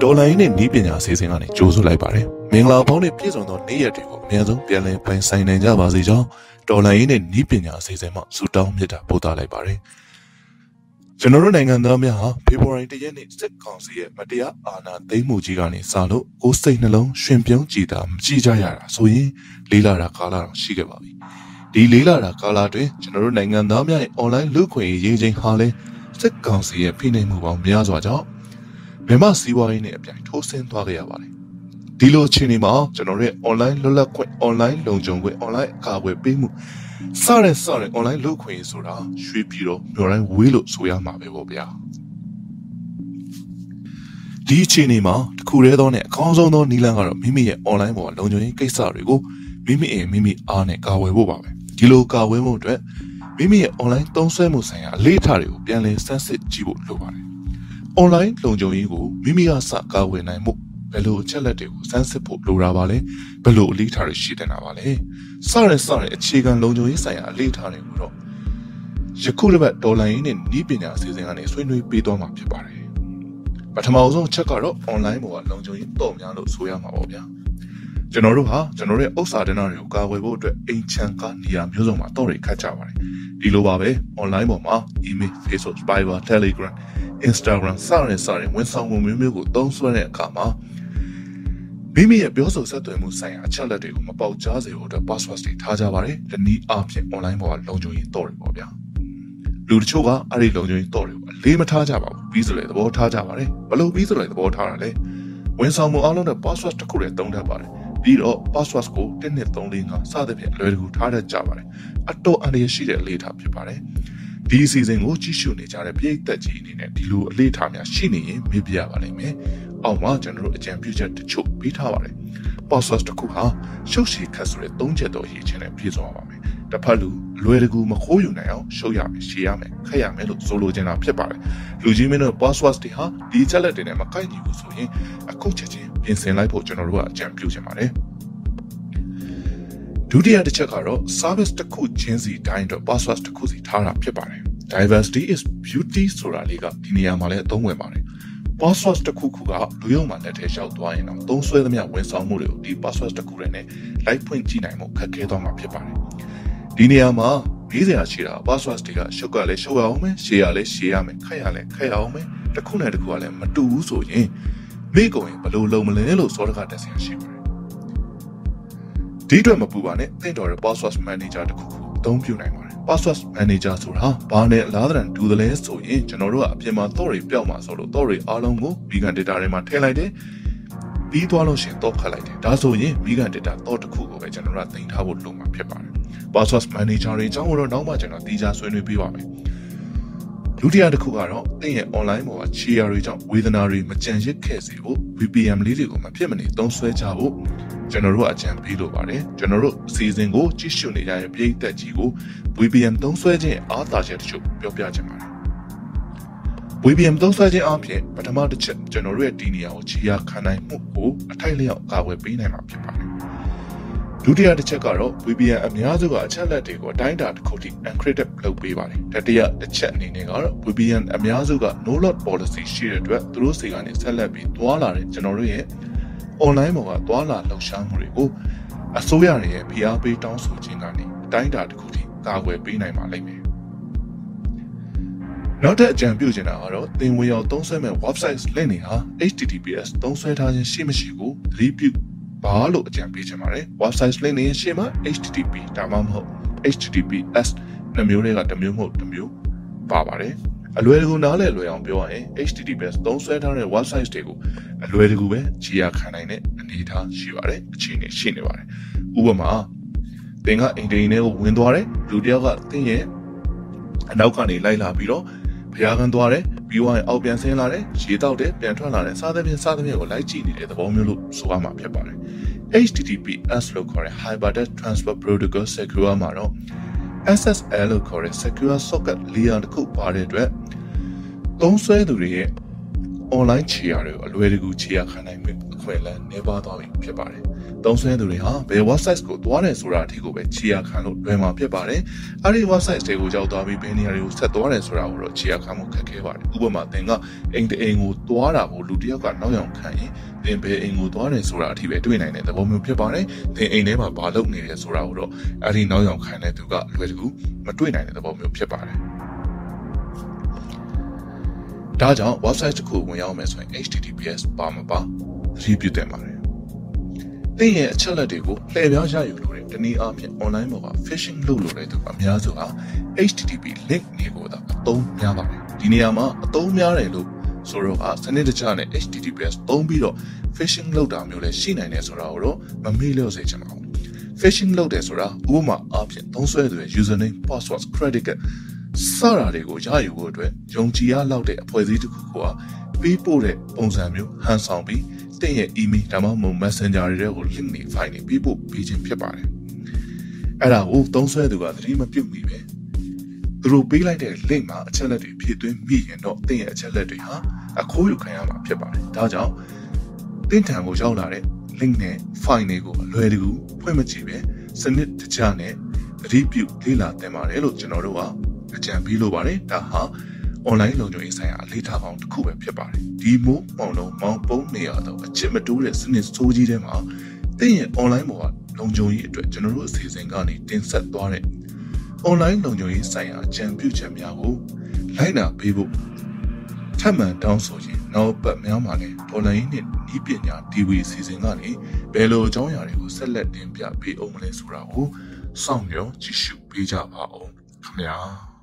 ဒေါ်လာရင်းနဲ့နီးပညာအစီအစဉ်ကနေကြိုးဆိုလိုက်ပါတယ်။မင်္ဂလာပေါင်းနဲ့ပြည့်စုံသောနေ့ရက်တွေကိုအများဆုံးပြန်လည်ပိုင်ဆိုင်နိုင်ကြပါစေကြောင်းဒေါ်လာရင်းနဲ့နီးပညာအစီအစဉ်မှဆုတောင်းမေတ္တာပို့သလိုက်ပါတယ်။ ကျွန်တော်တို့နိုင်ငံသားများဟာဖေဖော်ဝါရီလရက်နေ့စစ်ကောင်စီရဲ့မတရားအာဏာသိမ်းမှုကြီးကနေစလို့ကိုယ်စိတ်နှလုံးရှင်ပြုံးကြည်တာမကြည့်ကြရတာဆိုရင်လေးလာတာကာလတော့ရှိခဲ့ပါပြီ။ဒီလေးလာတာကာလတွင်ကျွန်တော်တို့နိုင်ငံသားများရဲ့ online လူခွင့်ရေးချင်းဟာလဲစစ်ကောင်စီရဲ့ဖိနှိပ်မှုပေါင်းများစွာကြောင့်ဘယ်မှစီးပွားရေးနဲ့အပြိုင်ထိုးဆင်းသွားခဲ့ရပါတယ်။ဒီလိုအခြေအနေမှာကျွန်တော်တို့ရဲ့ online လွတ်လပ်ခွင့် online လုံခြုံခွင့် online အကာအကွယ်ပေးမှု စတဲ့စတဲ့ online လုပ်ခွင့်ဆိုတာရွှေပြည်တော့မျိုးတိုင်းဝေးလို့ဆိုရမှာပဲပေါ့ဗျာ။ဒီအခြေအနေမှာတခုတည်းသောနဲ့အကောင်းဆုံးသောနည်းလမ်းကတော့မိမိရဲ့ online ပေါ်လုံခြုံရေးကိစ္စတွေကိုမိမိအိမ်မိမိအားနဲ့ကာဝယ်ဖို့ပါပဲ။ဒီလိုကာဝယ်ဖို့အတွက်မိမိရဲ့ online သုံးစွဲမှုဆိုင်ရာအလေးထားတွေကိုပြန်လည်စမ်းစစ်ကြည့်ဖို့လိုပါတယ်။ online လုံခြုံရေးကိုမိမိကစကာဝယ်နိုင်မှု ဘယ်လိုအချက်လက်တွေကိုစမ်းစစ်ဖို့လိုတာပါလဲဘယ်လိုအလေးထားတွေရှိတင်တာပါလဲစရဲစရဲအခြေခံလုံခြုံရေးဆိုင်ရာအလေးထားတွေကိုတော့ယခုတစ်ပတ်ဒေါ်လာရင်းနဲ့ဤပညာအစီအစဉ်ကနေဆွေးနွေးပေးသွားမှာဖြစ်ပါတယ်ပထမဆုံးအချက်ကတော့ online ပေါ်ကလုံခြုံရေးတော့များလို့ဆိုရမှာပေါ့ဗျာကျွန်တော်တို့ဟာကျွန်တော်တို့ရဲ့ဥစ္စာဒနာတွေကိုကာကွယ်ဖို့အတွက်အိမ်ချမ်းကနေရာမျိုးစုံမှာတော့တွေခတ်ကြပါတယ်ဒီလိုပါပဲ online ပေါ်မှာ email facebook viber telegram instagram စတဲ့စတဲ့ဝန်ဆောင်မှုမျိုးမျိုးကိုသုံးစွဲတဲ့အခါမှာ မိမိရဲ့ပြောဆိုဆက်သွယ်မှုဆိုင်ရာအချက်လက်တွေကိုမပေါက်ကြားစေဖို့အတွက် password တွေထားကြပါတယ်။ဒီနည်းအားဖြင့် online ပေါ်ကလုံခြုံရေးတော့တယ်ပေါ့ဗျာ။လူတချို့ကအဲ့ဒီလုံခြုံရေးတော့တွေကိုအလေးမထားကြပါဘူး။ပြီးဆိုလေသဘောထားကြပါတယ်။ဘလို့ပြီးဆိုလေသဘောထားတာလေ။ဝန်ဆောင်မှုအားလုံးတဲ့ password တစ်ခုတည်းသုံးတတ်ပါတယ်။ပြီးတော့ password ကို1235စသဖြင့်လွယ်တကူထားတတ်ကြပါတယ်။အတော့အန္တရာယ်ရှိတဲ့လေထားဖြစ်ပါတယ်။ဒီအစီအစဉ်ကိုကြည့်ရှုနေကြတဲ့ပြည်သက်ကြီးအနေနဲ့ဒီလိုအလေးထားများရှိနေရင်မေးပြရပါလိမ့်မယ်။ အောက်မှာကျွန်တော်တို့အကြံပြုချက်တချို့ပေးထားပါတယ်။ process တစ်ခုဟာရှုပ်ရှည်ခက်ဆိုတဲ့၃ချက်တော့ရည်ချင်းနဲ့ပြည့်စုံပါမယ်။တစ်ဖက်လူလွယ်တကူမခိုးယူနိုင်အောင်ရှုပ်ရမယ်ရှည်ရမယ်ခက်ရမယ်လို့ဆိုလိုချင်တာဖြစ်ပါတယ်။လူကြီးမင်းတို့ password တွေဟာဒီချက်လက်တွေနဲ့မကိုက်ညီဘူးဆိုရင်အခုချက်ချင်းပြင်ဆင်လိုက်ဖို့ကျွန်တော်တို့ကအကြံပြုချင်ပါတယ်။ဒုတိယတစ်ချက်ကတော့ service တစ်ခုချင်းစီတိုင်းအတွက် password တစ်ခုစီထားတာဖြစ်ပါတယ်။ diversity is beauty ဆိုတာလေးကဒီနေရာမှာလည်းအသုံးဝင်ပါတယ်။ password တစ်ခုခုကလူရုံမှာလက်ထဲလျှောက်သွားရင်တော့သုံးဆွဲသမျှဝန်ဆောင်မှုတွေကိုဒီ password တစ်ခုတည်းနဲ့ live ဖွင့်ကြည့်နိုင်မှုခက်ခဲသွားမှာဖြစ်ပါတယ်။ဒီနေရာမှာမေးစရာရှိတာ password တွေကရှုပ်ကလည်းရှုပ်ရအောင်မယ်ရှေ့ရလည်းရှေ့ရမယ်ခက်ရလည်းခက်ရအောင်မယ်တစ်ခုနဲ့တစ်ခုကလည်းမတူဘူးဆိုရင်မိကုန်ရင်ဘယ်လိုလုပ်မလဲလို့စောတကတက်ဆင်ရှိပါတယ်။ဒီအတွက်မပူပါနဲ့သင်တော်တဲ့ password manager တစ်ခုခုအသုံးပြုနိုင်ပါတယ် password manager ဆိုတာဘာနဲ့အလားတန်ဒူသလဲဆိုရင်ကျွန်တော်တို့ကအပြင်မှာ thought တွေပျောက်မှာဆိုလို့ thought တွေအားလုံးကို vegan data တွေမှာထည့်လိုက်တယ်ပြီးသွားလို့ရှိရင် thought ခတ်လိုက်တယ်ဒါဆိုရင် vegan data thought တစ်ခုကိုပဲကျွန်တော်တို့ကတင်ထားဖို့လုပ်မှာဖြစ်ပါတယ် password manager တွေအကြောင်းကိုတော့နောက်မှကျွန်တော်တီးခြားဆွေးနွေးပေးပါမယ်ဒုတိယတစ်ခုကတော့သင်ရဲ့ online ပေါ်က share တွေကြောင့်ဝေဒနာတွေမကြံရစ်ခဲ့စေဖို့ VPN လေးတွေကိုမဖြစ်မနေသုံးစွဲကြဖို့ ကျွန်တော်တို့အကြံပေးလိုပါတယ်ကျွန်တော်တို့စီစဉ်ကိုကြည့်ရှုနေကြတဲ့ပြည်သက်ကြီးကို VPN သုံးစွဲခြင်းအားသာချက်တချို့ပြောပြချင်ပါတယ် VPN သုံးစွဲခြင်းအပြင်ပထမတစ်ချက်ကျွန်တော်တို့ရဲ့ဒီနေရာကိုခြေရာခံနိုင်မှုကိုအထိုက်လျောက်ကာကွယ်ပေးနိုင်မှာဖြစ်ပါတယ်ဒုတိယတစ်ချက်ကတော့ VPN အများစုကအချက်လက်တွေကိုအတိုင်းအတာတစ်ခုထိ encrypted လုပ်ပေးပါတယ်တတိယတစ်ချက်အနေနဲ့ကတော့ VPN အများစုက no load policy ရှိတဲ့အတွက်သူတို့စီကနေဆက်လက်ပြီးတွာလာတဲ့ကျွန်တော်တို့ရဲ့ online ပေါ်ကတွာလာလှုပ်ရှားမှုတွေကိုအစိုးရရဲ့ဖိအားပေးတောင်းဆိုခြင်းကနေအတိုင်းအတာတစ်ခုထိကာကွယ်ပေးနိုင်ပါလိမ့်မယ်နောက်ထပ်အကြံပြုချင်တာကတော့သင်ဝင်ရောက်သုံးစွဲမဲ့ website link တွေဟာ https သုံးစွဲထားခြင်းရှိမရှိကိုသတိပြုပါလို့အကြံပေးချင်ပါတယ် website link တွေရှေ့မှာ http ဒါမှမဟုတ် https နှစ်မျိုးတွေကတစ်မျိုးမဟုတ်တစ်မျိုးပါပါတယ် အလွယ်တကူနားလည်လွယ်အောင်ပြောရရင် https သုံးစွဲထားတဲ့ website တွေကိုအလွယ်တကူပဲခြေရခံနိုင်တဲ့အနေအထားရှိပါတယ်အခြေအနေရှိနေပါတယ်ဥပမာသင်ကအင်တာနက်ကိုဝင်သွားတယ်လူတယောက်ကသင်ရဲ့အနောက်ကနေလိုက်လာပြီးတော့ဘုရားကန်သွားတယ်ပြီးတော့အောက်ပြန်ဆင်းလာတယ်ရေတောက်တယ်ပြန်ထွက်လာတယ်စားသဖြင့်စားသဖြင့်ကိုလိုက်ကြည့်နေတဲ့သဘောမျိုးလို့ဆိုရမှာဖြစ်ပါတယ် HTTPS လို့ခေါ်တဲ့ Hypertext Transfer Protocol Secure မှာတော့ SSL လို့ခေါ်တဲ့ Secure Socket Layer တစ်ခုပါတဲ့အတွက်သုံးစွဲသူတွေရဲ့ online ခြေရာတွေကိုအလွယ်တကူခြေရာခံနိုင်မှုအခွင့်အလမ်းနှဲပါသွားပြီဖြစ်ပါတယ်။သုံးစွဲသူတွေဟာဘယ် website ကိုသွားတယ်ဆိုတာအထိကိုပဲခြေရခံလို့လွယ်မှာဖြစ်ပါတယ်။အဲဒီ website တွေကိုကြောက်သွားပြီးဘယ်နေရာတွေကိုဆက်သွားတယ်ဆိုတာကိုတော့ခြေရခံမှုခက်ခဲပါတယ်။ဥပမာသင်ကအိမ်တအိမ်ကိုသွားတာကိုလူတစ်ယောက်ကနောက်ရောက်ခံရင်သင်ဘယ်အိမ်ကိုသွားတယ်ဆိုတာအထိပဲတွေ့နိုင်တဲ့သဘောမျိုးဖြစ်ပါတယ်။သင်အိမ်ထဲမှာဘာလုပ်နေတယ်ဆိုတာကိုတော့အဲဒီနောက်ရောက်ခံတဲ့သူကလွယ်တကူမတွေ့နိုင်တဲ့သဘောမျိုးဖြစ်ပါတယ်။ ဒါကြောင့် website တစ်ခုဝင်ရောက်မယ်ဆိုရင် https ပါမပါသတိပြုသင့်ပါတယ်။သင်ရဲ့အချက်အလက်တွေကိုလှည့်ပြောင်းရယူလို့တဲ့တနည်းအားဖြင့် online ပေါ်မှာ phishing လုပ်လို့တဲ့သူအများစုဟာ http link တွေကိုသာအသုံးများပါတယ်။ဒီနေရာမှာအသုံးများတယ်လို့ဆိုတော့ဟာစနစ်တကျနဲ့ https သုံးပြီးတော့ phishing လုပ်တာမျိုးလည်းရှိနိုင်တယ်ဆိုတာကိုတော့မမေ့လျော့စေချင်ပါဘူး။ phishing လုပ်တယ်ဆိုတာဥပမာအားဖြင့်သုံးစွဲသူရဲ့ username password credit card စတာတွေကိုရယူဖို့အတွက်ယုံကြည်ရလောက်တဲ့အဖွဲ့အစည်းတစ်ခုကပေးပို့တဲ့ပုံစံမျိုးဟန်ဆောင်ပြီးတင့်ရဲ့ email ဒါမှမဟုတ် messenger တွေကို link တွေ file တွေပေးပို့ပေးခြင်းဖြစ်ပါတယ်။အဲ့ဒါကိုသုံးစွဲသူကသတိမပြုတ်မိပဲသူတို့ပေးလိုက်တဲ့ link မှာအချက်လက်တွေဖြည့်သွင်းမိရင်တော့တင့်ရဲ့အချက်လက်တွေဟာအခိုးယူခံရမှာဖြစ်ပါတယ်။ဒါကြောင့်တင့်ထံကိုရောက်လာတဲ့ link နဲ့ file တွေကိုအလွယ်တကူဖွင့်မကြည့်ပဲစနစ်တကျနဲ့သတိပြုလေ့လာသင်ပါတယ်လို့ကျွန်တော်တို့က အကြံပေးလိုပါတယ်ဒါဟာ online လုံခြုံရေးဆိုင်ရာအလေးထားပေါင်းတစ်ခုပဲဖြစ်ပါတယ်ဒီမိုးပေါင်လုံးမောင်းပုံးနေရတော့အချစ်မတိုးတဲ့စနစ်စိုးကြီးထဲမှာတင်းရဲ့ online ပေါ်ကလုံခြုံရေးအတွက်ကျွန်တော်တို့အစီအစဉ်ကနေတင်ဆက်သွားတဲ့ online လုံခြုံရေးဆိုင်ရာအကြံပြုချက်များကိုလိုက်နာပေးဖို့ထပ်မံတောင်းဆိုခြင်းနောက်ပတ်များမှာလည်း online နဲ့ဤပညာ TV အစီအစဉ်ကနေဘယ်လိုအကြောင်းအရာတွေကိုဆက်လက်တင်ပြပေးအောင်မလဲဆိုတာကိုစောင့်မျှော်ကြည့်ရှုပေးကြပါဦးခင်ဗျာ